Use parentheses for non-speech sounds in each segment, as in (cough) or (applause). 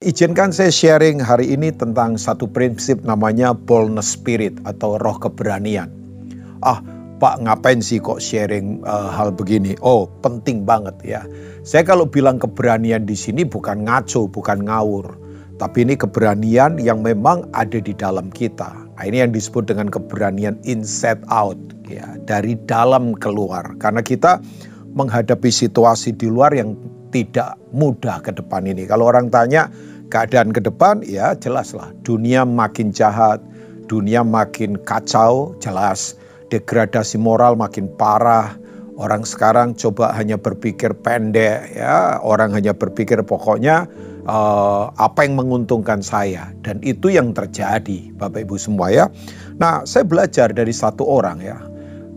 Izinkan saya sharing hari ini tentang satu prinsip namanya boldness spirit atau roh keberanian. Ah, Pak ngapain sih kok sharing uh, hal begini? Oh, penting banget ya. Saya kalau bilang keberanian di sini bukan ngaco, bukan ngawur. Tapi ini keberanian yang memang ada di dalam kita. Nah, ini yang disebut dengan keberanian inside out ya, dari dalam keluar. Karena kita menghadapi situasi di luar yang tidak mudah ke depan ini. Kalau orang tanya keadaan ke depan, ya jelaslah dunia makin jahat, dunia makin kacau, jelas degradasi moral makin parah. Orang sekarang coba hanya berpikir pendek, ya orang hanya berpikir pokoknya uh, apa yang menguntungkan saya dan itu yang terjadi, Bapak Ibu semua ya. Nah, saya belajar dari satu orang ya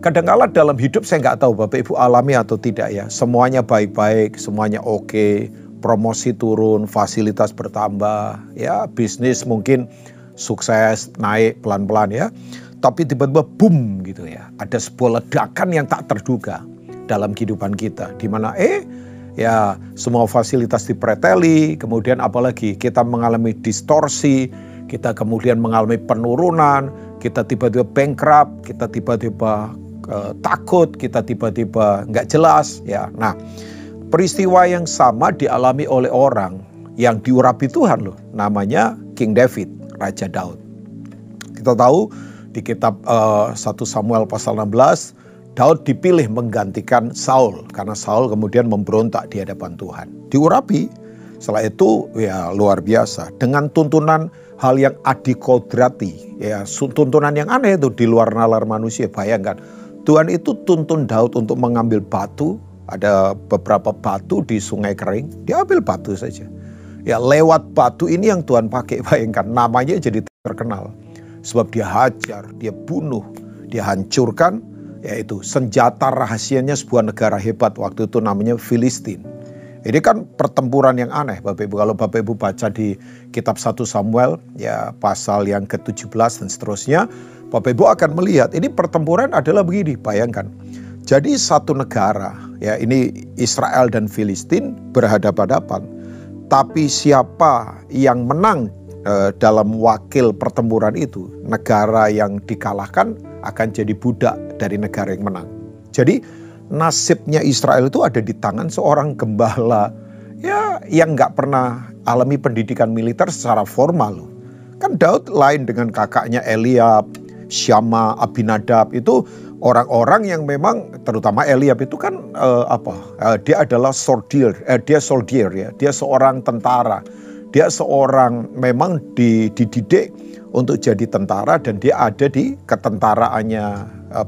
Kadangkala dalam hidup saya nggak tahu Bapak Ibu alami atau tidak ya. Semuanya baik-baik, semuanya oke, promosi turun, fasilitas bertambah, ya bisnis mungkin sukses naik pelan-pelan ya. Tapi tiba-tiba boom gitu ya. Ada sebuah ledakan yang tak terduga dalam kehidupan kita. Di mana eh ya semua fasilitas dipreteli, kemudian apalagi kita mengalami distorsi, kita kemudian mengalami penurunan, kita tiba-tiba bankrupt, kita tiba-tiba uh, takut, kita tiba-tiba nggak jelas ya. Nah, peristiwa yang sama dialami oleh orang yang diurapi Tuhan loh, namanya King David, Raja Daud. Kita tahu di kitab uh, eh, 1 Samuel pasal 16, Daud dipilih menggantikan Saul karena Saul kemudian memberontak di hadapan Tuhan. Diurapi, setelah itu ya luar biasa dengan tuntunan hal yang adikodrati, ya tuntunan yang aneh itu di luar nalar manusia. Bayangkan, Tuhan itu tuntun Daud untuk mengambil batu, ada beberapa batu di sungai kering, dia ambil batu saja. Ya lewat batu ini yang Tuhan pakai, (laughs) bayangkan namanya jadi terkenal. Sebab dia hajar, dia bunuh, dia hancurkan, yaitu senjata rahasianya sebuah negara hebat waktu itu namanya Filistin. Ini kan pertempuran yang aneh Bapak Ibu. Kalau Bapak Ibu baca di kitab 1 Samuel ya pasal yang ke-17 dan seterusnya, Bapak Ibu akan melihat ini pertempuran adalah begini, bayangkan. Jadi satu negara, ya ini Israel dan Filistin berhadapan-hadapan. Tapi siapa yang menang eh, dalam wakil pertempuran itu, negara yang dikalahkan akan jadi budak dari negara yang menang. Jadi nasibnya Israel itu ada di tangan seorang gembala ya yang nggak pernah alami pendidikan militer secara formal. Kan Daud lain dengan kakaknya Eliab, Syama, Abinadab itu orang-orang yang memang terutama Eliab itu kan uh, apa? Uh, dia adalah soldier, uh, dia soldier ya, dia seorang tentara. Dia seorang memang dididik untuk jadi tentara dan dia ada di ketentaraannya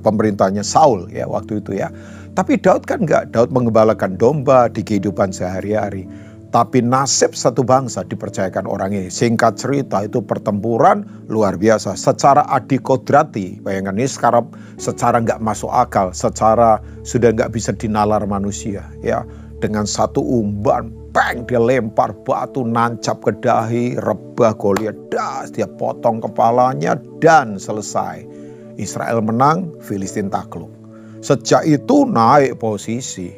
pemerintahnya Saul ya waktu itu ya. Tapi Daud kan enggak, Daud mengembalakan domba di kehidupan sehari-hari. Tapi nasib satu bangsa dipercayakan orang ini. Singkat cerita itu pertempuran luar biasa. Secara adikodrati, bayangkan ini sekarang secara nggak masuk akal, secara sudah nggak bisa dinalar manusia. ya Dengan satu umban, bang dia lempar batu nancap ke dahi, rebah Goliat, das dia potong kepalanya dan selesai. Israel menang, Filistin takluk. Sejak itu naik posisi.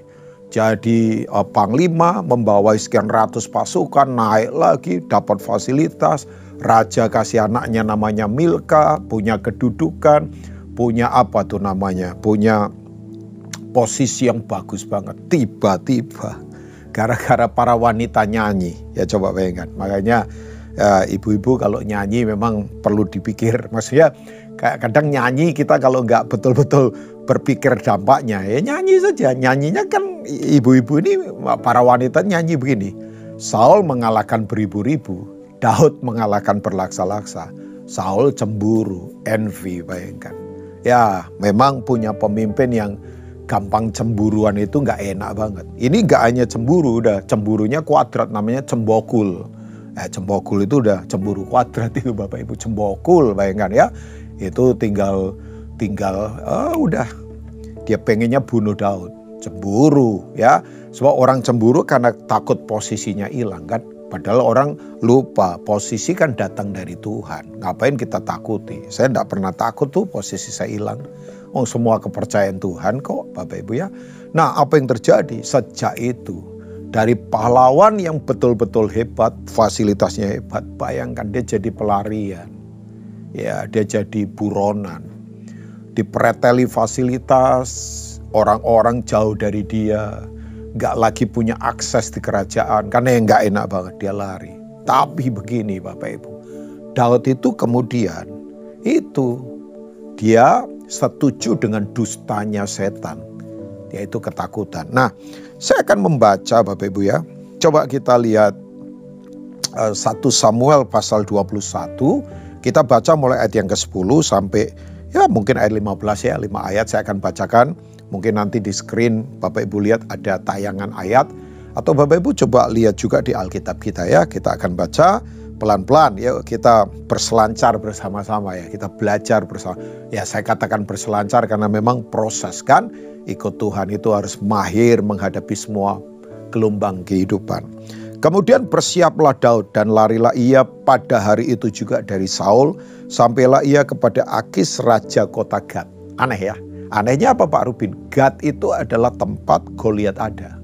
Jadi uh, panglima membawa sekian ratus pasukan naik lagi dapat fasilitas. Raja kasih anaknya namanya Milka punya kedudukan punya apa tuh namanya? Punya posisi yang bagus banget. Tiba-tiba (laughs) gara-gara para wanita nyanyi. Ya coba bayangkan. Makanya uh, ibu-ibu kalau nyanyi memang perlu dipikir. Maksudnya kadang nyanyi kita kalau nggak betul-betul berpikir dampaknya ya nyanyi saja nyanyinya kan ibu-ibu ini para wanita nyanyi begini. Saul mengalahkan beribu-ribu, Daud mengalahkan berlaksa-laksa. Saul cemburu, envy bayangkan. Ya memang punya pemimpin yang gampang cemburuan itu nggak enak banget. Ini nggak hanya cemburu, udah cemburunya kuadrat namanya cembokul. Eh, cembokul itu udah cemburu kuadrat itu Bapak Ibu cembokul bayangkan ya. Itu tinggal tinggal oh, udah dia pengennya bunuh Daud cemburu ya. Sebab orang cemburu karena takut posisinya hilang kan. Padahal orang lupa posisi kan datang dari Tuhan. Ngapain kita takuti? Saya tidak pernah takut tuh posisi saya hilang. Oh semua kepercayaan Tuhan kok Bapak Ibu ya. Nah apa yang terjadi sejak itu Dari pahlawan yang betul-betul hebat, fasilitasnya hebat, bayangkan dia jadi pelarian. Ya, dia jadi buronan. Dipreteli fasilitas, orang-orang jauh dari dia, nggak lagi punya akses di kerajaan karena yang nggak enak banget dia lari. Tapi begini Bapak Ibu, Daud itu kemudian itu dia setuju dengan dustanya setan, yaitu ketakutan. Nah, saya akan membaca Bapak Ibu ya. Coba kita lihat uh, eh, 1 Samuel pasal 21. Kita baca mulai ayat yang ke-10 sampai ya mungkin ayat 15 ya, 5 ayat saya akan bacakan. Mungkin nanti di screen Bapak Ibu lihat ada tayangan ayat atau Bapak Ibu coba lihat juga di Alkitab kita ya. Kita akan baca pelan-pelan ya kita berselancar bersama-sama ya. Kita belajar bersama. Ya saya katakan berselancar karena memang proses kan ikut Tuhan itu harus mahir menghadapi semua gelombang kehidupan. Kemudian bersiaplah Daud dan larilah ia pada hari itu juga dari Saul sampailah ia kepada Akis raja kota Gad. Aneh ya. Anehnya apa Pak Rubin? Gad itu adalah tempat Goliat ada.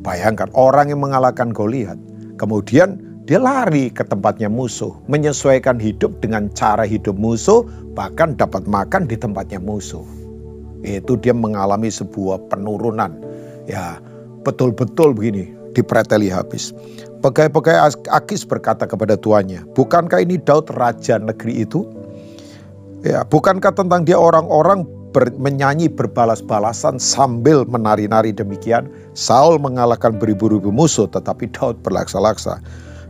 Bayangkan orang yang mengalahkan Goliat, kemudian dia lari ke tempatnya musuh, menyesuaikan hidup dengan cara hidup musuh, bahkan dapat makan di tempatnya musuh. Itu dia mengalami sebuah penurunan. Ya, betul-betul begini, dipreteli habis. Pegawai-pegawai Akis berkata kepada tuannya, bukankah ini Daud raja negeri itu? Ya, bukankah tentang dia orang-orang ber, menyanyi berbalas-balasan sambil menari-nari demikian. Saul mengalahkan beribu-ribu musuh tetapi Daud berlaksa-laksa.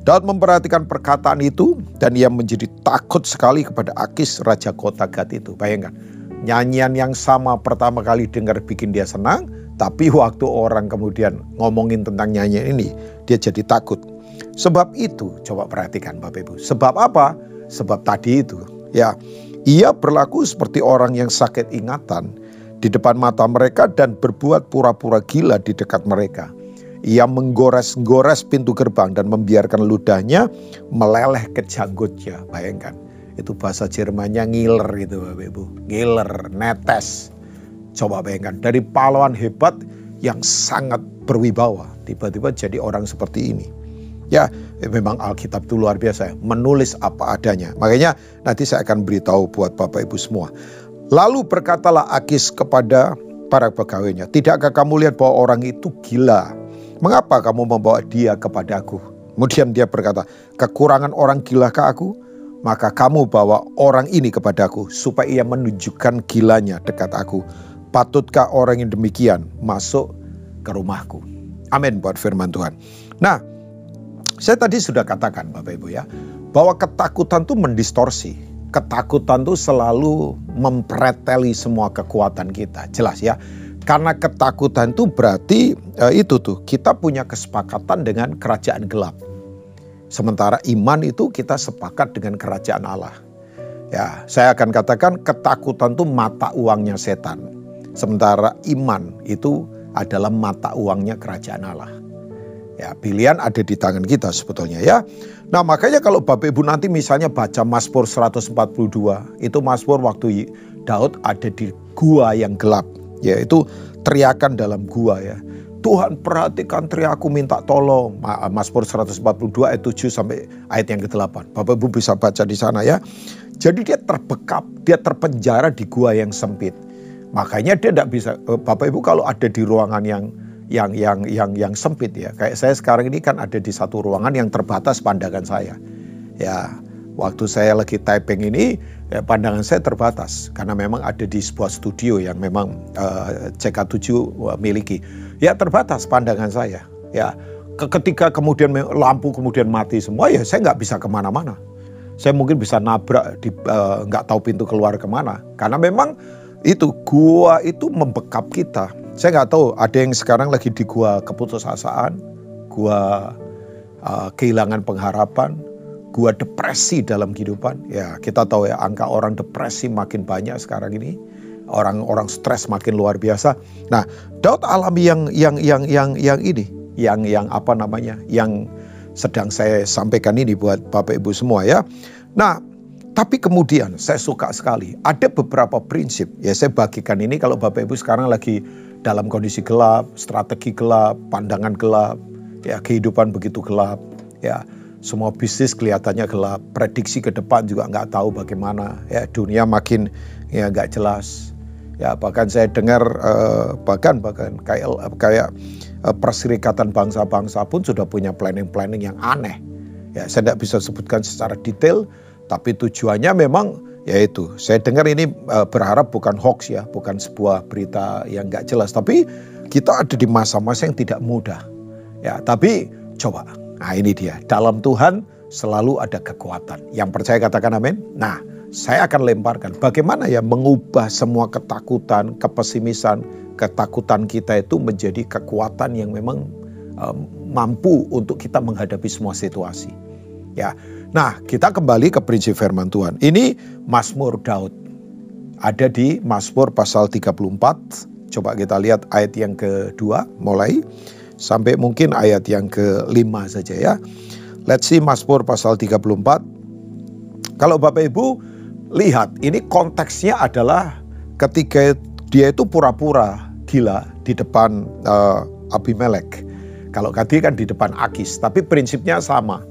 Daud memperhatikan perkataan itu dan ia menjadi takut sekali kepada Akis raja kota Gad itu. Bayangkan, nyanyian yang sama pertama kali dengar bikin dia senang, tapi waktu orang kemudian ngomongin tentang nyanyian ini, dia jadi takut. Sebab itu, coba perhatikan Bapak Ibu. Sebab apa? Sebab tadi itu, ya ia berlaku seperti orang yang sakit ingatan di depan mata mereka dan berbuat pura-pura gila di dekat mereka. Ia menggores-gores pintu gerbang dan membiarkan ludahnya meleleh ke janggutnya. Bayangkan, itu bahasa Jermannya ngiler itu Bapak Ibu. Ngiler, netes. Coba bayangkan, dari pahlawan hebat yang sangat berwibawa, tiba-tiba jadi orang seperti ini. Ya, memang Alkitab itu luar biasa, ya. menulis apa adanya. Makanya nanti saya akan beritahu buat Bapak Ibu semua. Lalu berkatalah Akis kepada para pegawainya, "Tidakkah kamu lihat bahwa orang itu gila? Mengapa kamu membawa dia kepadaku?" Kemudian dia berkata, "Kekurangan orang gila ke aku? Maka kamu bawa orang ini kepadaku supaya ia menunjukkan gilanya dekat aku. Patutkah orang yang demikian masuk ke rumahku?" Amin buat firman Tuhan. Nah, saya tadi sudah katakan Bapak Ibu ya, bahwa ketakutan itu mendistorsi. Ketakutan itu selalu mempreteli semua kekuatan kita. Jelas ya. Karena ketakutan itu berarti eh, itu tuh kita punya kesepakatan dengan kerajaan gelap. Sementara iman itu kita sepakat dengan kerajaan Allah. Ya, saya akan katakan ketakutan itu mata uangnya setan. Sementara iman itu adalah mata uangnya kerajaan Allah. Ya, pilihan ada di tangan kita sebetulnya ya. Nah, makanya kalau Bapak Ibu nanti misalnya baca Mazmur 142, itu Mazmur waktu Daud ada di gua yang gelap, yaitu teriakan dalam gua ya. Tuhan perhatikan teriakku minta tolong. Mazmur 142 ayat 7 sampai ayat yang ke-8. Bapak Ibu bisa baca di sana ya. Jadi dia terbekap, dia terpenjara di gua yang sempit. Makanya dia tidak bisa, eh, Bapak Ibu kalau ada di ruangan yang yang yang yang yang sempit ya. Kayak saya sekarang ini kan ada di satu ruangan yang terbatas pandangan saya. Ya, waktu saya lagi typing ini ya, pandangan saya terbatas karena memang ada di sebuah studio yang memang uh, eh, CK7 miliki. Ya terbatas pandangan saya. Ya, ketika kemudian lampu kemudian mati semua ya saya nggak bisa ke mana-mana. Saya mungkin bisa nabrak di eh, nggak uh, tahu pintu keluar ke mana karena memang itu gua itu membekap kita saya nggak tahu ada yang sekarang lagi di gua keputusasaan, gua uh, kehilangan pengharapan, gua depresi dalam kehidupan. Ya kita tahu ya angka orang depresi makin banyak sekarang ini. Orang-orang stres makin luar biasa. Nah, Daud alami yang yang yang yang yang ini, yang yang apa namanya, yang sedang saya sampaikan ini buat Bapak Ibu semua ya. Nah, Tapi kemudian saya suka sekali, ada beberapa prinsip. Ya saya bagikan ini kalau Bapak Ibu sekarang lagi dalam kondisi gelap, strategi gelap, pandangan gelap, ya kehidupan begitu gelap, ya semua bisnis kelihatannya gelap, prediksi ke depan juga nggak tahu bagaimana, ya dunia makin ya nggak jelas. Ya bahkan saya dengar uh, bahkan bahkan kayak kayak uh, perserikatan bangsa-bangsa pun sudah punya planning-planning yang aneh. Ya saya tidak bisa sebutkan secara detail, tapi tujuannya memang yaitu saya dengar ini uh, berharap bukan hoax ya, bukan sebuah berita yang nggak jelas, tapi kita ada di masa-masa yang tidak mudah. Ya, tapi coba. Nah, ini dia. Dalam Tuhan selalu ada kekuatan. Yang percaya katakan amin. Nah, saya akan lemparkan bagaimana ya mengubah semua ketakutan, kepesimisan, ketakutan kita itu menjadi kekuatan yang memang um, mampu untuk kita menghadapi semua situasi. Ya, Nah, kita kembali ke prinsip firman Tuhan. Ini Mazmur Daud. Ada di Mazmur pasal 34. Coba kita lihat ayat yang kedua mulai sampai mungkin ayat yang kelima saja ya. Let's see Mazmur pasal 34. Kalau Bapak Ibu lihat, ini konteksnya adalah ketika dia itu pura-pura gila di depan uh, Abimelek. Kalau tadi kan di depan Akis, tapi prinsipnya sama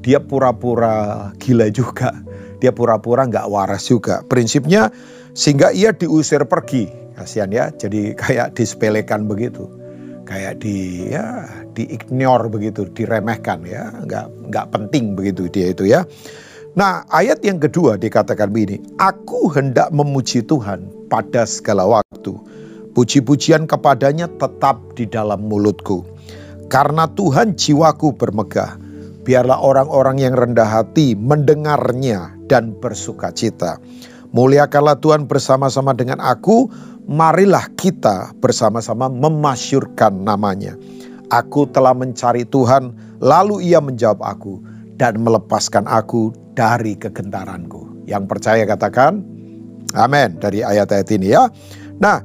dia pura-pura gila juga. Dia pura-pura nggak waras juga. Prinsipnya sehingga ia diusir pergi. Kasihan ya, jadi kayak disepelekan begitu. Kayak di ya ignore begitu, diremehkan ya, nggak nggak penting begitu dia itu ya. Nah ayat yang kedua dikatakan begini, Aku hendak memuji Tuhan pada segala waktu. Puji-pujian kepadanya tetap di dalam mulutku. Karena Tuhan jiwaku bermegah Biarlah orang-orang yang rendah hati mendengarnya dan bersuka cita. Muliakanlah Tuhan bersama-sama dengan aku, marilah kita bersama-sama memasyurkan namanya. Aku telah mencari Tuhan, lalu ia menjawab aku dan melepaskan aku dari kegentaranku. Yang percaya katakan, amin dari ayat-ayat ini ya. Nah,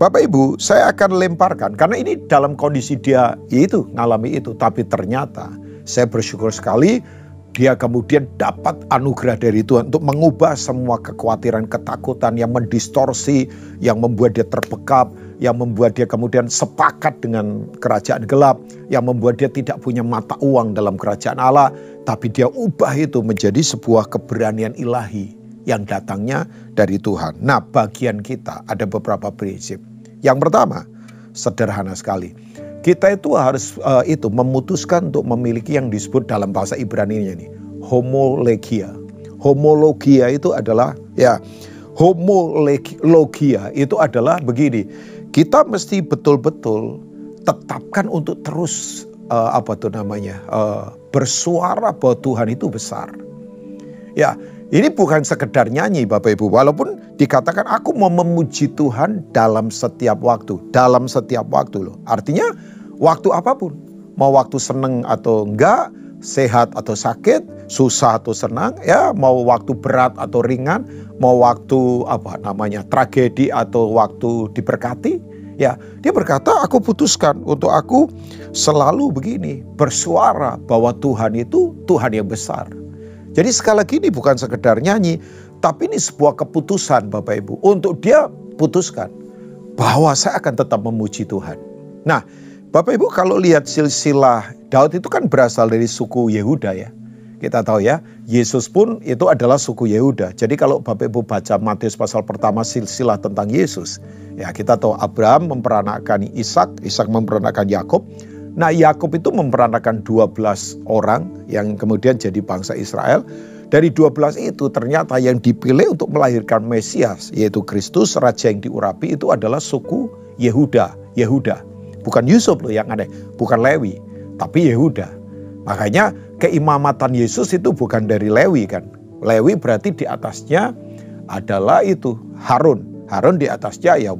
Bapak Ibu, saya akan lemparkan karena ini dalam kondisi dia itu ngalami itu, tapi ternyata saya bersyukur sekali dia kemudian dapat anugerah dari Tuhan untuk mengubah semua kekhawatiran, ketakutan yang mendistorsi, yang membuat dia terpekap, yang membuat dia kemudian sepakat dengan kerajaan gelap, yang membuat dia tidak punya mata uang dalam kerajaan Allah, tapi dia ubah itu menjadi sebuah keberanian ilahi yang datangnya dari Tuhan. Nah, bagian kita ada beberapa prinsip. Yang pertama, sederhana sekali kita itu harus uh, itu memutuskan untuk memiliki yang disebut dalam bahasa Ibrani ini homologia. Homologia itu adalah ya homologia itu adalah begini. Kita mesti betul-betul tetapkan untuk terus uh, apa tuh namanya uh, bersuara bahwa Tuhan itu besar. Ya, ini bukan sekedar nyanyi Bapak Ibu, walaupun dikatakan aku mau memuji Tuhan dalam setiap waktu, dalam setiap waktu loh. Artinya waktu apa pun, mau waktu seneng atau enggak, sehat atau sakit, susah atau senang, ya mau waktu berat atau ringan, mau waktu apa namanya tragedi atau waktu diberkati, ya dia berkata aku putuskan untuk aku selalu begini bersuara bahwa Tuhan itu Tuhan yang besar. Jadi sekali lagi ini bukan sekedar nyanyi, tapi ini sebuah keputusan Bapak Ibu untuk dia putuskan bahwa saya akan tetap memuji Tuhan. Nah, Bapak Ibu kalau lihat silsilah Daud itu kan berasal dari suku Yehuda ya. Kita tahu ya, Yesus pun itu adalah suku Yehuda. Jadi kalau Bapak Ibu baca Matius pasal pertama silsilah tentang Yesus, ya kita tahu Abraham memperanakkan Ishak, Ishak memperanakkan Yakub, Nah Yakub itu memperanakan 12 orang yang kemudian jadi bangsa Israel. Dari 12 itu ternyata yang dipilih untuk melahirkan Mesias yaitu Kristus Raja yang diurapi itu adalah suku Yehuda. Yehuda. Bukan Yusuf loh yang aneh, bukan Lewi, tapi Yehuda. Makanya keimamatan Yesus itu bukan dari Lewi kan. Lewi berarti di atasnya adalah itu Harun. Harun di atasnya ya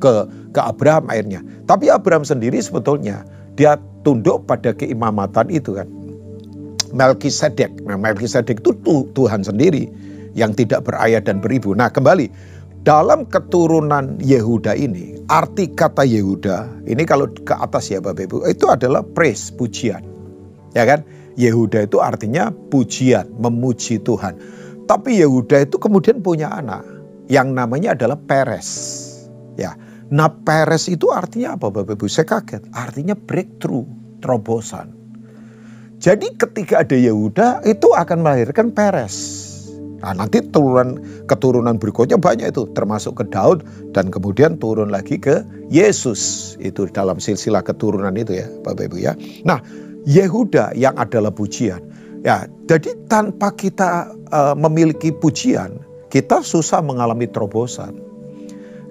ke ke Abraham akhirnya. Tapi Abraham sendiri sebetulnya dia tunduk pada keimamatan itu kan. Melkisedek, nah Melkisedek itu Tuhan sendiri yang tidak berayah dan beribu. Nah kembali, dalam keturunan Yehuda ini, arti kata Yehuda, ini kalau ke atas ya Bapak Ibu, itu adalah praise, pujian. Ya kan? Yehuda itu artinya pujian, memuji Tuhan. Tapi Yehuda itu kemudian punya anak yang namanya adalah Peres. Ya. Nah, Peres itu artinya apa Bapak Ibu? Saya kaget. Artinya breakthrough, terobosan. Jadi ketika ada Yehuda itu akan melahirkan Peres. Nah, nanti turunan keturunan berikutnya banyak itu termasuk ke Daud dan kemudian turun lagi ke Yesus. Itu dalam silsilah keturunan itu ya, Bapak Ibu ya. Nah, Yehuda yang adalah pujian. Ya, jadi tanpa kita uh, memiliki pujian, kita susah mengalami terobosan.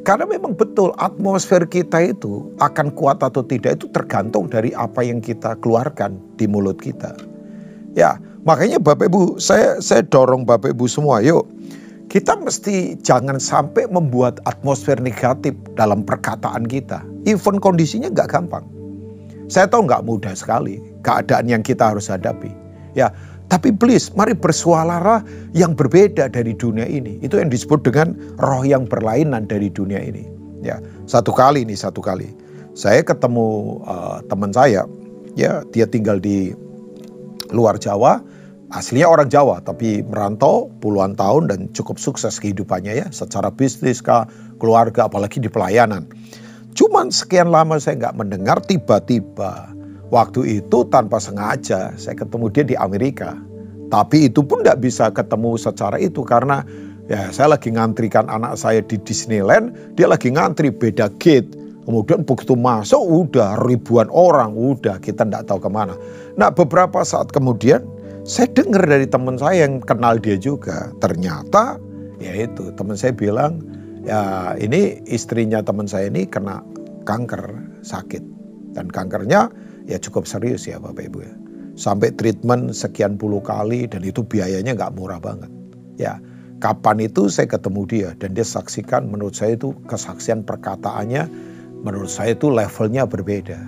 Karena memang betul atmosfer kita itu akan kuat atau tidak itu tergantung dari apa yang kita keluarkan di mulut kita. Ya, makanya Bapak Ibu, saya saya dorong Bapak Ibu semua, yuk kita mesti jangan sampai membuat atmosfer negatif dalam perkataan kita. Even kondisinya nggak gampang. Saya tahu nggak mudah sekali keadaan yang kita harus hadapi. Ya, tapi please, mari bersuara yang berbeda dari dunia ini. Itu yang disebut dengan roh yang berlainan dari dunia ini. Ya, satu kali nih, satu kali. Saya ketemu uh, teman saya, ya dia tinggal di luar Jawa, aslinya orang Jawa tapi merantau puluhan tahun dan cukup sukses kehidupannya ya, secara bisnis kah, keluarga, apalagi di pelayanan. Cuman sekian lama saya nggak mendengar tiba-tiba Waktu itu tanpa sengaja saya ketemu dia di Amerika. Tapi itu pun tidak bisa ketemu secara itu karena ya saya lagi ngantrikan anak saya di Disneyland, dia lagi ngantri beda gate. Kemudian begitu masuk udah ribuan orang, udah kita tidak tahu ke mana. Nah beberapa saat kemudian saya dengar dari teman saya yang kenal dia juga. Ternyata ya itu teman saya bilang ya ini istrinya teman saya ini kena kanker sakit. Dan kankernya ya cukup serius ya Bapak Ibu ya. Sampai treatment sekian puluh kali dan itu biayanya nggak murah banget. Ya, kapan itu saya ketemu dia dan dia saksikan menurut saya itu kesaksian perkataannya menurut saya itu levelnya berbeda.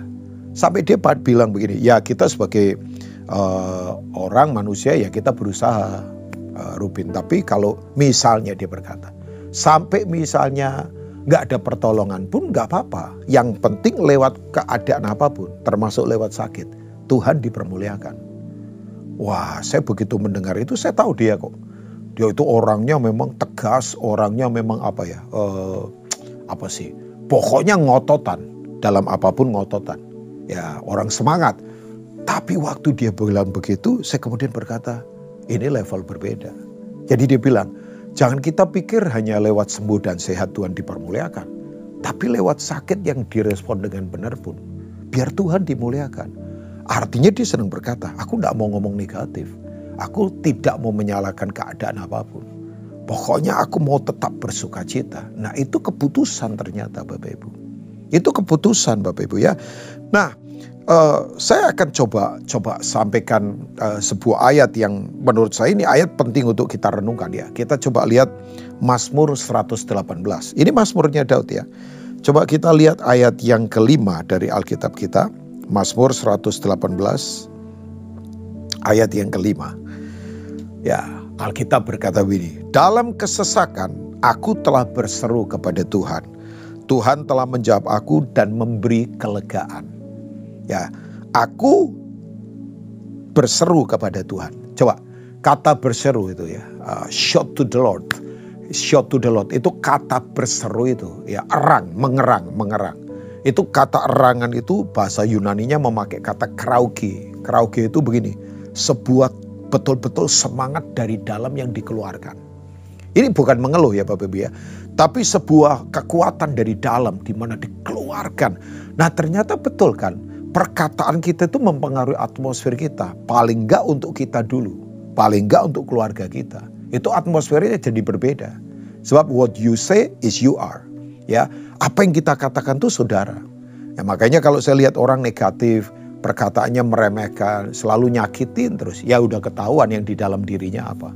Sampai dia bilang begini, ya kita sebagai uh, orang manusia ya kita berusaha uh, Rubin. Tapi kalau misalnya dia berkata, sampai misalnya nggak ada pertolongan pun nggak apa-apa. Yang penting lewat keadaan apa pun, termasuk lewat sakit, Tuhan dipermuliakan. Wah, saya begitu mendengar itu, saya tahu dia kok. Dia itu orangnya memang tegas, orangnya memang apa ya, uh, apa sih? Pokoknya ngototan, dalam apa pun ngototan. Ya, orang semangat. Tapi waktu dia bilang begitu, saya kemudian berkata, ini level berbeda. Jadi dia bilang, Jangan kita pikir hanya lewat sembuh dan sehat Tuhan dipermuliakan. Tapi lewat sakit yang direspon dengan benar pun. Biar Tuhan dimuliakan. Artinya dia senang berkata, aku tidak mau ngomong negatif. Aku tidak mau menyalahkan keadaan apa pun. Pokoknya aku mau tetap bersuka cita. Nah itu keputusan ternyata Bapak Ibu. Itu keputusan Bapak Ibu ya. Nah Uh, saya akan coba coba sampaikan uh, sebuah ayat yang menurut saya ini ayat penting untuk kita renungkan ya. Kita coba lihat Mazmur 118. Ini Mazmurnya Daud ya. Coba kita lihat ayat yang kelima dari Alkitab kita. Mazmur 118 ayat yang kelima. Ya, Alkitab berkata begini, dalam kesesakan aku telah berseru kepada Tuhan. Tuhan telah menjawab aku dan memberi kelegaan. Ya, aku berseru kepada Tuhan. Coba kata berseru itu ya, uh, shout to the Lord. Shout to the Lord itu kata berseru itu ya, erang, mengerang, mengerang. Itu kata erangan itu bahasa Yunaninya memakai kata krauge. Krauge itu begini, sebuah betul-betul semangat dari dalam yang dikeluarkan. Ini bukan mengeluh ya Bapak Ibu ya, tapi sebuah kekuatan dari dalam di mana dikeluarkan. Nah ternyata betul kan, perkataan kita itu mempengaruhi atmosfer kita. Paling enggak untuk kita dulu. Paling enggak untuk keluarga kita. Itu atmosfernya jadi berbeda. Sebab what you say is you are. Ya, apa yang kita katakan itu saudara. Ya, makanya kalau saya lihat orang negatif, perkataannya meremehkan, selalu nyakitin terus, ya udah ketahuan yang di dalam dirinya apa.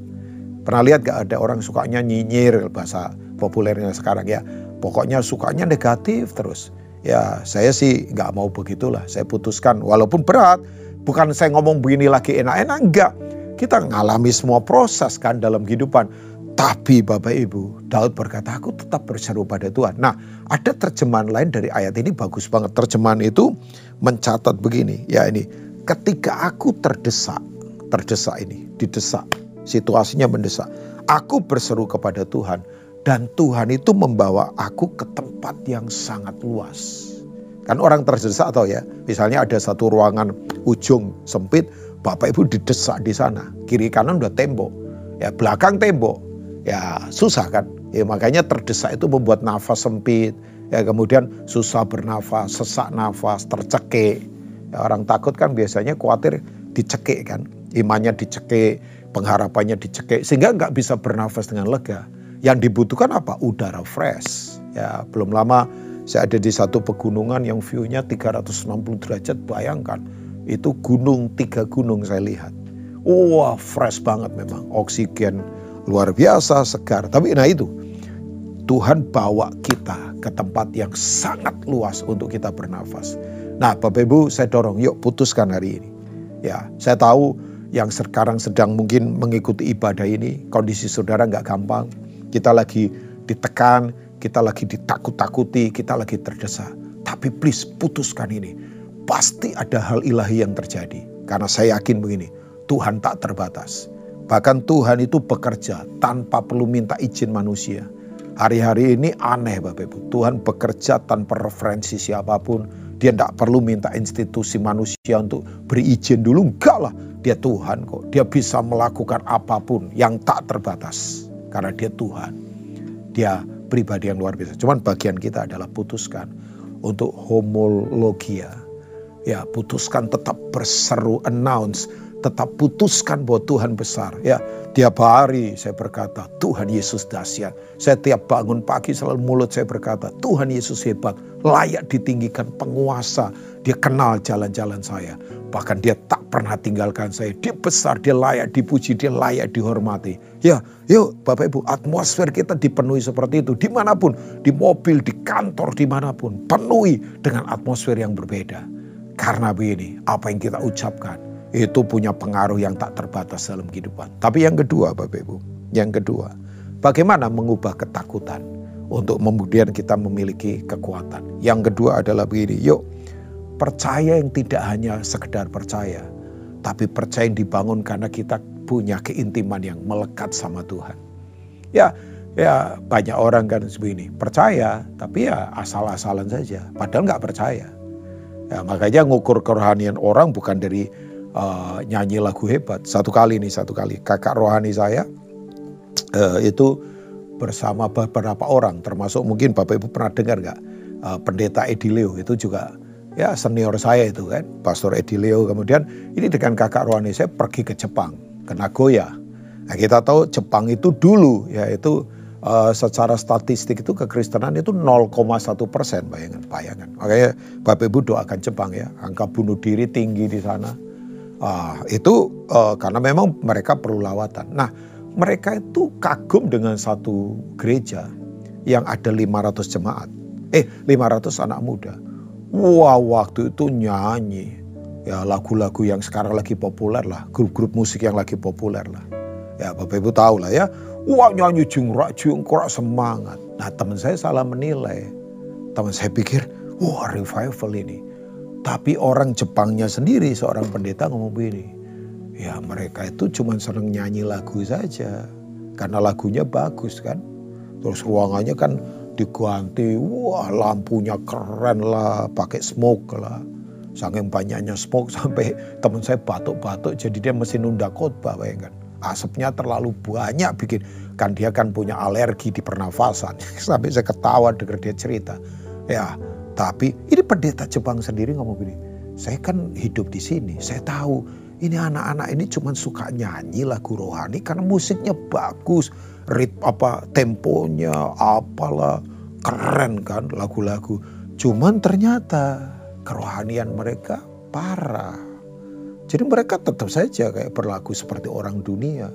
Pernah lihat gak ada orang sukanya nyinyir bahasa populernya sekarang ya. Pokoknya sukanya negatif terus. Ya saya sih nggak mau begitulah. Saya putuskan walaupun berat. Bukan saya ngomong begini lagi enak-enak. Enggak. Kita ngalami semua proses kan dalam kehidupan. Tapi Bapak Ibu, Daud berkata, aku tetap berseru pada Tuhan. Nah, ada terjemahan lain dari ayat ini bagus banget. Terjemahan itu mencatat begini, ya ini. Ketika aku terdesak, terdesak ini, didesak, situasinya mendesak. Aku berseru kepada Tuhan dan Tuhan itu membawa aku ke tempat yang sangat luas. Kan orang terdesak atau ya, misalnya ada satu ruangan ujung sempit, Bapak Ibu didesak di sana. Kiri kanan udah tembok, ya belakang tembok, ya susah kan. Ya makanya terdesak itu membuat nafas sempit, ya kemudian susah bernafas, sesak nafas, tercekik. Ya, orang takut kan biasanya khawatir dicekik kan, imannya dicekik, pengharapannya dicekik, sehingga nggak bisa bernafas dengan lega. Yang dibutuhkan apa? Udara fresh. Ya belum lama saya ada di satu pegunungan yang view-nya 360 derajat, bayangkan. Itu gunung, tiga gunung saya lihat. Wah, fresh banget memang. Oksigen luar biasa, segar. Tapi nah itu, Tuhan bawa kita ke tempat yang sangat luas untuk kita bernafas. Nah, Bapak Ibu, saya dorong, yuk putuskan hari ini. Ya, saya tahu yang sekarang sedang mungkin mengikuti ibadah ini, kondisi saudara nggak gampang. Kita lagi ditekan, kita lagi ditakut-takuti, kita lagi terdesak. Tapi please putuskan ini. Pasti ada hal ilahi yang terjadi. Karena saya yakin begini, Tuhan tak terbatas. Bahkan Tuhan itu bekerja tanpa perlu minta izin manusia. Hari-hari ini aneh Bapak Ibu. Tuhan bekerja tanpa referensi siapa pun. Dia tidak perlu minta institusi manusia untuk beri izin dulu. Enggak lah, dia Tuhan kok. Dia bisa melakukan apa pun yang tak terbatas. Karena dia Tuhan. Dia pribadi yang luar biasa. Cuman bagian kita adalah putuskan untuk homologia. Ya, putuskan tetap berseru, announce, tetap putuskan bahwa Tuhan besar. Ya, tiap hari saya berkata, Tuhan Yesus dahsyat. Saya tiap bangun pagi selalu mulut saya berkata, Tuhan Yesus hebat, layak ditinggikan penguasa. Dia kenal jalan-jalan saya. Bahkan dia tak pernah tinggalkan saya. Dia besar, dia layak dipuji, dia layak dihormati. Ya, yuk Bapak Ibu, atmosfer kita dipenuhi seperti itu. Di mana pun, di mobil, di kantor, di mana pun. Penuhi dengan atmosfer yang berbeda. Karena begini, apa yang kita ucapkan, itu punya pengaruh yang tak terbatas dalam kehidupan. Tapi yang kedua Bapak Ibu, yang kedua, bagaimana mengubah ketakutan untuk kemudian kita memiliki kekuatan. Yang kedua adalah begini, yuk percaya yang tidak hanya sekedar percaya, tapi percaya yang dibangun karena kita punya keintiman yang melekat sama Tuhan. Ya, ya banyak orang kan begini, percaya tapi ya asal-asalan saja, padahal nggak percaya. Ya, makanya ngukur kerohanian orang bukan dari uh, nyanyi lagu hebat. Satu kali nih, satu kali kakak rohani saya uh, itu bersama beberapa orang, termasuk mungkin Bapak Ibu pernah dengar nggak uh, pendeta Edileo itu juga ya senior saya itu kan, Pastor Edileo. Kemudian ini dengan kakak rohani saya pergi ke Jepang, ke Nagoya. Nah kita tahu Jepang itu dulu ya itu uh, secara statistik itu kekristenan itu 0,1 persen bayangan bayangan. Makanya Bapak Ibu doakan Jepang ya, angka bunuh diri tinggi di sana. Uh, itu uh, karena memang mereka perlu lawatan. Nah mereka itu kagum dengan satu gereja yang ada 500 jemaat. Eh 500 anak muda Wah waktu itu nyanyi. Ya lagu-lagu yang sekarang lagi populer lah. Grup-grup musik yang lagi populer lah. Ya Bapak Ibu tahu lah ya. Wah nyanyi jungrak jungkrak semangat. Nah teman saya salah menilai. Teman saya pikir wah revival ini. Tapi orang Jepangnya sendiri seorang pendeta ngomong begini. Ya mereka itu cuma senang nyanyi lagu saja. Karena lagunya bagus kan. Terus ruangannya kan diganti, wah lampunya keren lah, pakai smoke lah. Saking banyaknya smoke (laughs) sampai teman saya batuk-batuk jadi dia mesti nunda khotbah bayangkan. Asapnya terlalu banyak bikin, kan dia kan punya alergi di pernafasan. (laughs) Sampai saya ketawa dengar dia cerita. Ya, tapi ini pendeta Jepang sendiri ngomong gini, saya kan hidup di sini, saya tahu ini anak-anak ini cuma suka nyanyi lagu rohani karena musiknya bagus, rit apa temponya apalah keren kan lagu-lagu. Cuman ternyata kerohanian mereka parah. Jadi mereka tetap saja kayak berlaku seperti orang dunia.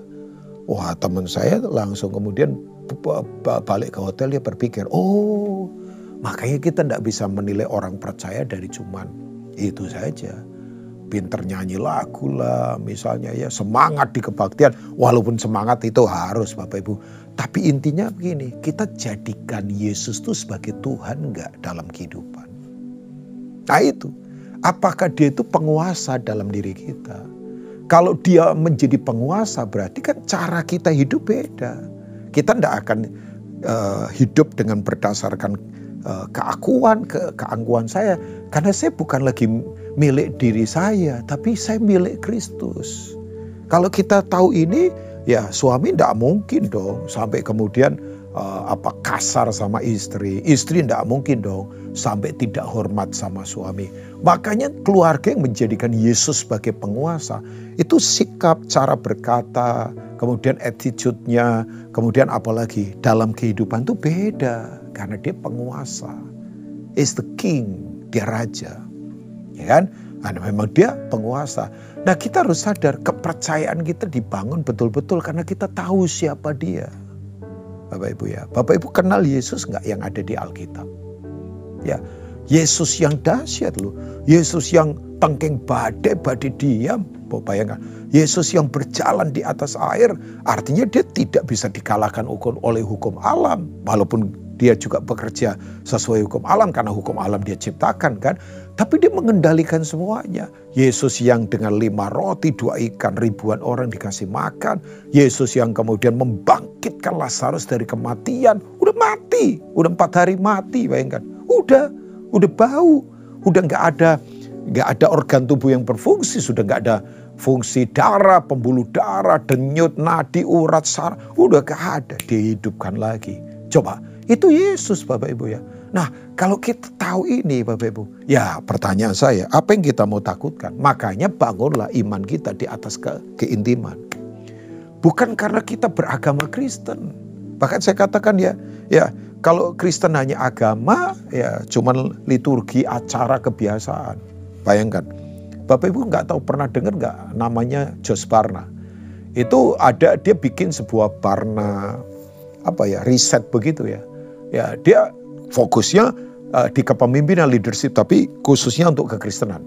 Wah teman saya langsung kemudian balik ke hotel dia berpikir, oh makanya kita tidak bisa menilai orang percaya dari cuman itu saja. Pinter nyanyi lagu lah misalnya ya semangat di kebaktian. Walaupun semangat itu harus Bapak Ibu. Tapi intinya begini kita jadikan Yesus itu sebagai Tuhan enggak dalam kehidupan? Nah itu. Apakah dia itu penguasa dalam diri kita? Kalau dia menjadi penguasa berarti kan cara kita hidup beda. Kita tidak akan uh, hidup dengan berdasarkan uh, keakuan, ke keangkuhan saya. Karena saya bukan lagi milik diri saya, tapi saya milik Kristus. Kalau kita tahu ini, ya suami tidak mungkin dong sampai kemudian uh, apa kasar sama istri. Istri tidak mungkin dong sampai tidak hormat sama suami. Makanya keluarga yang menjadikan Yesus sebagai penguasa itu sikap, cara berkata, kemudian attitude-nya, kemudian apalagi dalam kehidupan itu beda karena dia penguasa. Is the king, dia raja. Ya kan? Karena memang dia penguasa. Nah kita harus sadar kepercayaan kita dibangun betul-betul karena kita tahu siapa dia. Bapak Ibu ya. Bapak Ibu kenal Yesus nggak yang ada di Alkitab? Ya, Yesus yang dahsyat loh. Yesus yang tengking badai, badai diam. Bapak bayangkan, Yesus yang berjalan di atas air, artinya dia tidak bisa dikalahkan oleh hukum alam. Walaupun dia juga bekerja sesuai hukum alam karena hukum alam dia ciptakan kan. Tapi dia mengendalikan semuanya. Yesus yang dengan lima roti, dua ikan, ribuan orang dikasih makan. Yesus yang kemudian membangkitkan Lazarus dari kematian. Udah mati, udah empat hari mati bayangkan udah, udah bau, udah nggak ada nggak ada organ tubuh yang berfungsi, sudah nggak ada fungsi darah, pembuluh darah, denyut, nadi, urat, saraf, udah gak ada, dihidupkan lagi. Coba, itu Yesus Bapak Ibu ya. Nah, kalau kita tahu ini Bapak Ibu, ya pertanyaan saya, apa yang kita mau takutkan? Makanya bangunlah iman kita di atas ke keintiman. Bukan karena kita beragama Kristen. Bahkan saya katakan ya, ya kalau Kristen hanya agama, ya cuman liturgi, acara, kebiasaan. Bayangkan, Bapak Ibu nggak tahu pernah dengar nggak namanya Jos Barna? Itu ada dia bikin sebuah Barna apa ya riset begitu ya. Ya dia fokusnya uh, di kepemimpinan leadership tapi khususnya untuk kekristenan.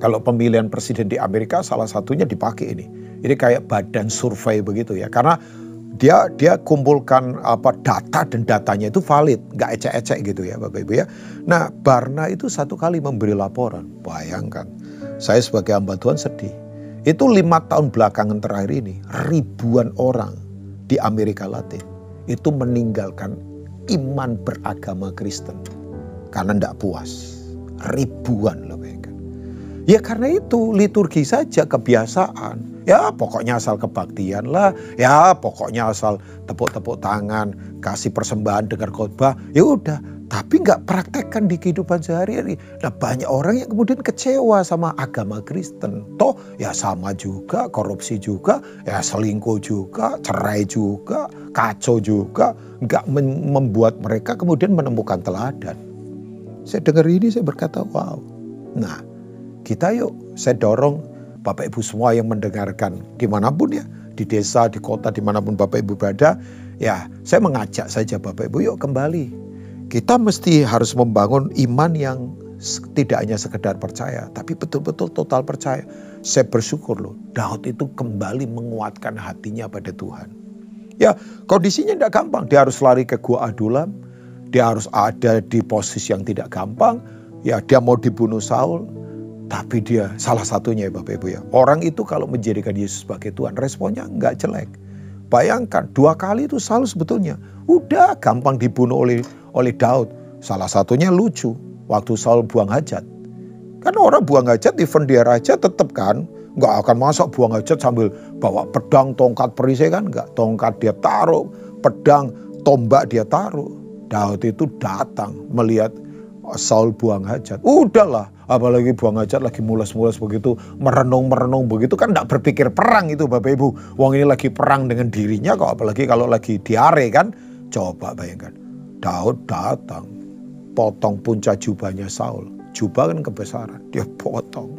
Kalau pemilihan presiden di Amerika salah satunya dipakai ini. Ini kayak badan survei begitu ya. Karena dia dia kumpulkan apa data dan datanya itu valid, nggak ecek-ecek gitu ya Bapak Ibu ya. Nah Barna itu satu kali memberi laporan, bayangkan saya sebagai hamba Tuhan sedih. Itu lima tahun belakangan terakhir ini ribuan orang di Amerika Latin itu meninggalkan iman beragama Kristen karena tidak puas. Ribuan loh bayangkan. Ya karena itu liturgi saja kebiasaan Ya pokoknya asal kebaktian lah. Ya pokoknya asal tepuk-tepuk tangan, kasih persembahan dengar khotbah. Ya udah. Tapi nggak praktekkan di kehidupan sehari-hari. Nah banyak orang yang kemudian kecewa sama agama Kristen. Toh ya sama juga, korupsi juga, ya selingkuh juga, cerai juga, kacau juga. Nggak membuat mereka kemudian menemukan teladan. Saya dengar ini saya berkata wow. Nah kita yuk saya dorong Bapak Ibu semua yang mendengarkan di mana pun ya, di desa, di kota, di mana pun Bapak Ibu berada, ya saya mengajak saja Bapak Ibu yuk kembali. Kita mesti harus membangun iman yang tidak hanya sekedar percaya, tapi betul-betul total percaya. Saya bersyukur loh, Daud itu kembali menguatkan hatinya pada Tuhan. Ya kondisinya tidak gampang, dia harus lari ke gua Adulam, dia harus ada di posisi yang tidak gampang, ya dia mau dibunuh Saul, tapi dia salah satunya ya Bapak Ibu ya. Orang itu kalau menjadikan Yesus sebagai Tuhan responnya nggak jelek. Bayangkan dua kali itu Saul sebetulnya udah gampang dibunuh oleh oleh Daud. Salah satunya lucu waktu Saul buang hajat. Kan orang buang hajat event dia raja tetap kan nggak akan masuk buang hajat sambil bawa pedang, tongkat perisai kan nggak. Tongkat dia taruh, pedang, tombak dia taruh. Daud itu datang melihat Saul buang hajat. Udahlah, apalagi buang hajat lagi mulas-mulas begitu, merenung-merenung begitu kan tidak berpikir perang itu Bapak Ibu. Wong ini lagi perang dengan dirinya kok apalagi kalau lagi diare kan. Coba bayangkan. Daud datang, potong puncak jubahnya Saul. Jubah kan kebesaran, dia potong.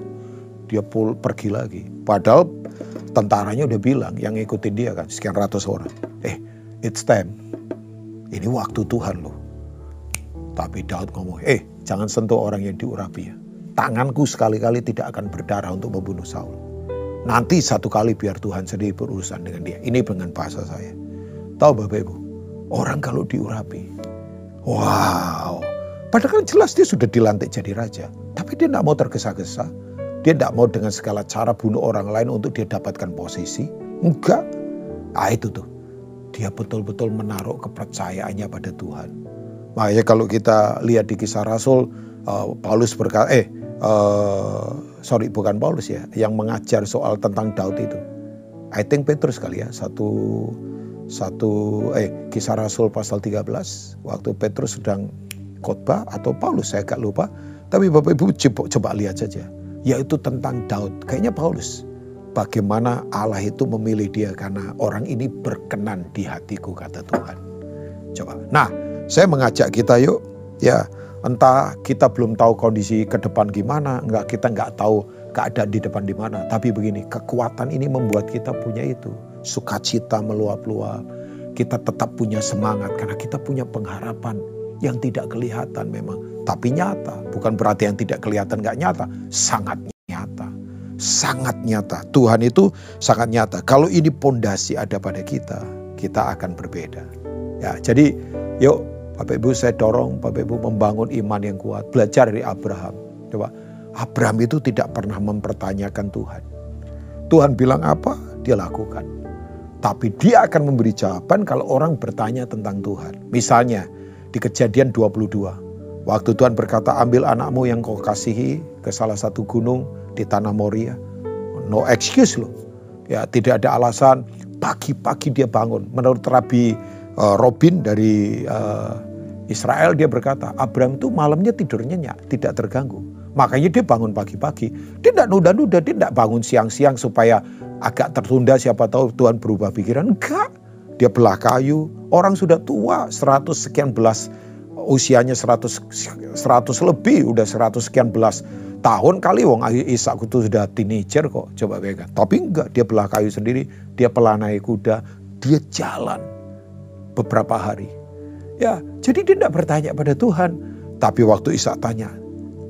Dia pul pergi lagi. Padahal tentaranya udah bilang yang ikutin dia kan sekian ratus orang. Eh, it's time. Ini waktu Tuhan loh tapi Daud ngomong, eh jangan sentuh orang yang diurapi ya. Tanganku sekali-kali tidak akan berdarah untuk membunuh Saul. Nanti satu kali biar Tuhan sendiri berurusan dengan dia. Ini dengan bahasa saya. Tahu Bapak Ibu, orang kalau diurapi, wow. Padahal kan jelas dia sudah dilantik jadi raja. Tapi dia tidak mau tergesa-gesa. Dia tidak mau dengan segala cara bunuh orang lain untuk dia dapatkan posisi. Enggak. Ah itu tuh. Dia betul-betul menaruh kepercayaannya pada Tuhan. Makanya kalau kita lihat di kisah Rasul, uh, Paulus berkata, eh, uh, sorry bukan Paulus ya, yang mengajar soal tentang Daud itu. I think Petrus kali ya, satu satu eh kisah Rasul pasal 13 waktu Petrus sedang khotbah atau Paulus saya agak lupa. Tapi Bapak Ibu coba, coba lihat saja yaitu tentang Daud. Kayaknya Paulus bagaimana Allah itu memilih dia karena orang ini berkenan di hatiku kata Tuhan. Coba. Nah saya mengajak kita yuk ya entah kita belum tahu kondisi ke depan gimana enggak kita enggak tahu keadaan di depan di mana tapi begini kekuatan ini membuat kita punya itu sukacita meluap-luap. Kita tetap punya semangat karena kita punya pengharapan yang tidak kelihatan memang. Tapi nyata, bukan berarti yang tidak kelihatan gak nyata. Sangat nyata, sangat nyata. Tuhan itu sangat nyata. Kalau ini pondasi ada pada kita, kita akan berbeda. Ya, jadi yuk Bapak Ibu saya dorong Bapak Ibu membangun iman yang kuat. Belajar dari Abraham. Coba, Abraham itu tidak pernah mempertanyakan Tuhan. Tuhan bilang apa, dia lakukan. Tapi dia akan memberi jawaban kalau orang bertanya tentang Tuhan. Misalnya di kejadian 22. Waktu Tuhan berkata ambil anakmu yang kau kasihi ke salah satu gunung di tanah Moria. No excuse loh. Ya tidak ada alasan. Pagi-pagi dia bangun. Menurut Rabi uh, Robin dari uh, Israel dia berkata Abraham itu malamnya tidur nyenyak. Tidak terganggu. Makanya dia bangun pagi-pagi. Dia tidak nuda-nuda. Dia tidak bangun siang-siang supaya agak tertunda siapa tahu Tuhan berubah pikiran. Enggak. Dia belah kayu. Orang sudah tua 100 sekian belas usianya 100 100 lebih udah 100 sekian belas tahun kali wong Ishak itu sudah teenager kok coba bayangkan tapi enggak dia belah kayu sendiri dia pelanai kuda dia jalan beberapa hari ya jadi dia tidak bertanya pada Tuhan tapi waktu Ishak tanya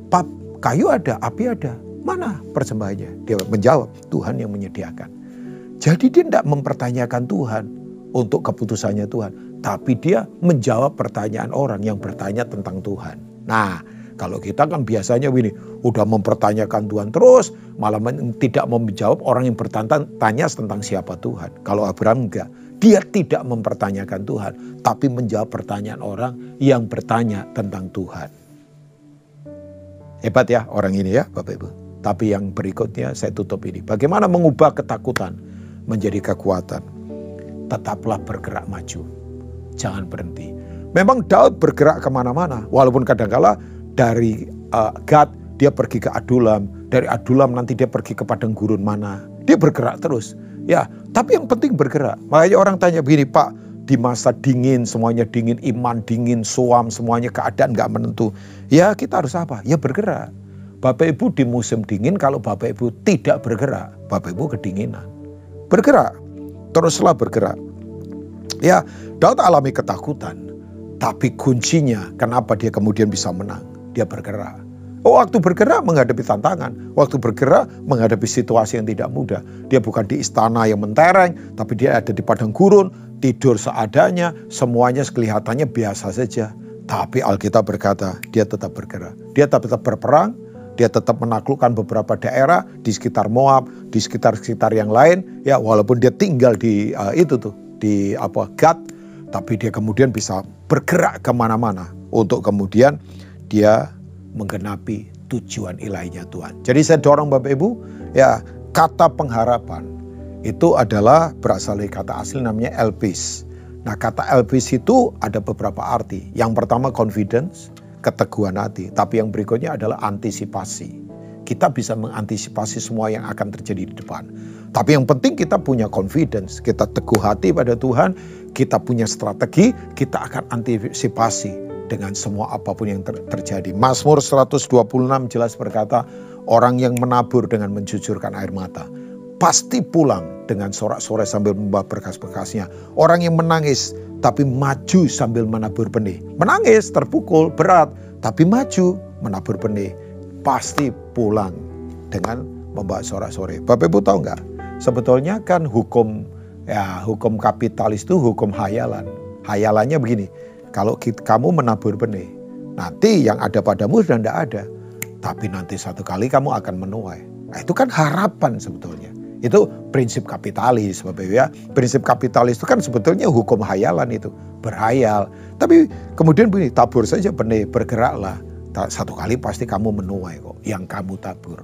pap kayu ada api ada Mana persembahannya? Dia menjawab, Tuhan yang menyediakan. Jadi dia tidak mempertanyakan Tuhan untuk keputusannya Tuhan. Tapi dia menjawab pertanyaan orang yang bertanya tentang Tuhan. Nah, kalau kita kan biasanya begini, udah mempertanyakan Tuhan terus, malah tidak menjawab orang yang bertanya tentang siapa Tuhan. Kalau Abraham enggak, dia tidak mempertanyakan Tuhan, tapi menjawab pertanyaan orang yang bertanya tentang Tuhan. Hebat ya orang ini ya Bapak Ibu. Tapi yang berikutnya saya tutup ini. Bagaimana mengubah ketakutan menjadi kekuatan. Tetaplah bergerak maju. Jangan berhenti. Memang Daud bergerak ke mana-mana. Walaupun kadangkala dari uh, Gad dia pergi ke Adulam. Dari Adulam nanti dia pergi ke padang gurun mana. Dia bergerak terus. Ya, tapi yang penting bergerak. Makanya orang tanya begini, Pak, di masa dingin, semuanya dingin, iman dingin, suam, semuanya keadaan nggak menentu. Ya kita harus apa? Ya bergerak. Bapak Ibu di musim dingin kalau Bapak Ibu tidak bergerak, Bapak Ibu kedinginan. Bergerak, teruslah bergerak. Ya, Daud alami ketakutan, tapi kuncinya kenapa dia kemudian bisa menang? Dia bergerak. Oh, waktu bergerak menghadapi tantangan, waktu bergerak menghadapi situasi yang tidak mudah. Dia bukan di istana yang mentereng, tapi dia ada di padang gurun, tidur seadanya, semuanya kelihatannya biasa saja. Tapi Alkitab berkata, dia tetap bergerak. Dia tetap, berperang, dia tetap menaklukkan beberapa daerah di sekitar Moab, di sekitar-sekitar yang lain. Ya, walaupun dia tinggal di uh, itu tuh di apa Gad, tapi dia kemudian bisa bergerak ke mana-mana untuk kemudian dia menggenapi tujuan ilahinya Tuhan. Jadi saya dorong Bapak Ibu, ya kata pengharapan itu adalah berasal dari kata asli namanya elpis. Nah kata elpis itu ada beberapa arti. Yang pertama confidence, keteguhan hati. Tapi yang berikutnya adalah antisipasi. Kita bisa mengantisipasi semua yang akan terjadi di depan. Tapi yang penting kita punya confidence, kita teguh hati pada Tuhan, kita punya strategi, kita akan antisipasi dengan semua apa pun yang ter terjadi. Mazmur 126 jelas berkata, orang yang menabur dengan menjujurkan air mata pasti pulang dengan sorak-sorai sambil membawa berkas-berkasnya. Orang yang menangis tapi maju sambil menabur benih. Menangis, terpukul, berat, tapi maju menabur benih. Pasti pulang dengan membawa sorak-sorai. Bapak Ibu tahu nggak? Sebetulnya kan hukum ya hukum kapitalis itu hukum hayalan. Hayalannya begini, kalau kita, kamu menabur benih, nanti yang ada padamu sudah tidak ada. Tapi nanti satu kali kamu akan menuai Nah, itu kan harapan sebetulnya. Itu prinsip kapitalis Bapak ya. Prinsip kapitalis itu kan sebetulnya hukum hayalan itu. Berhayal. Tapi kemudian begini, tabur saja benih, bergeraklah. Satu kali pasti kamu menuai kok yang kamu tabur.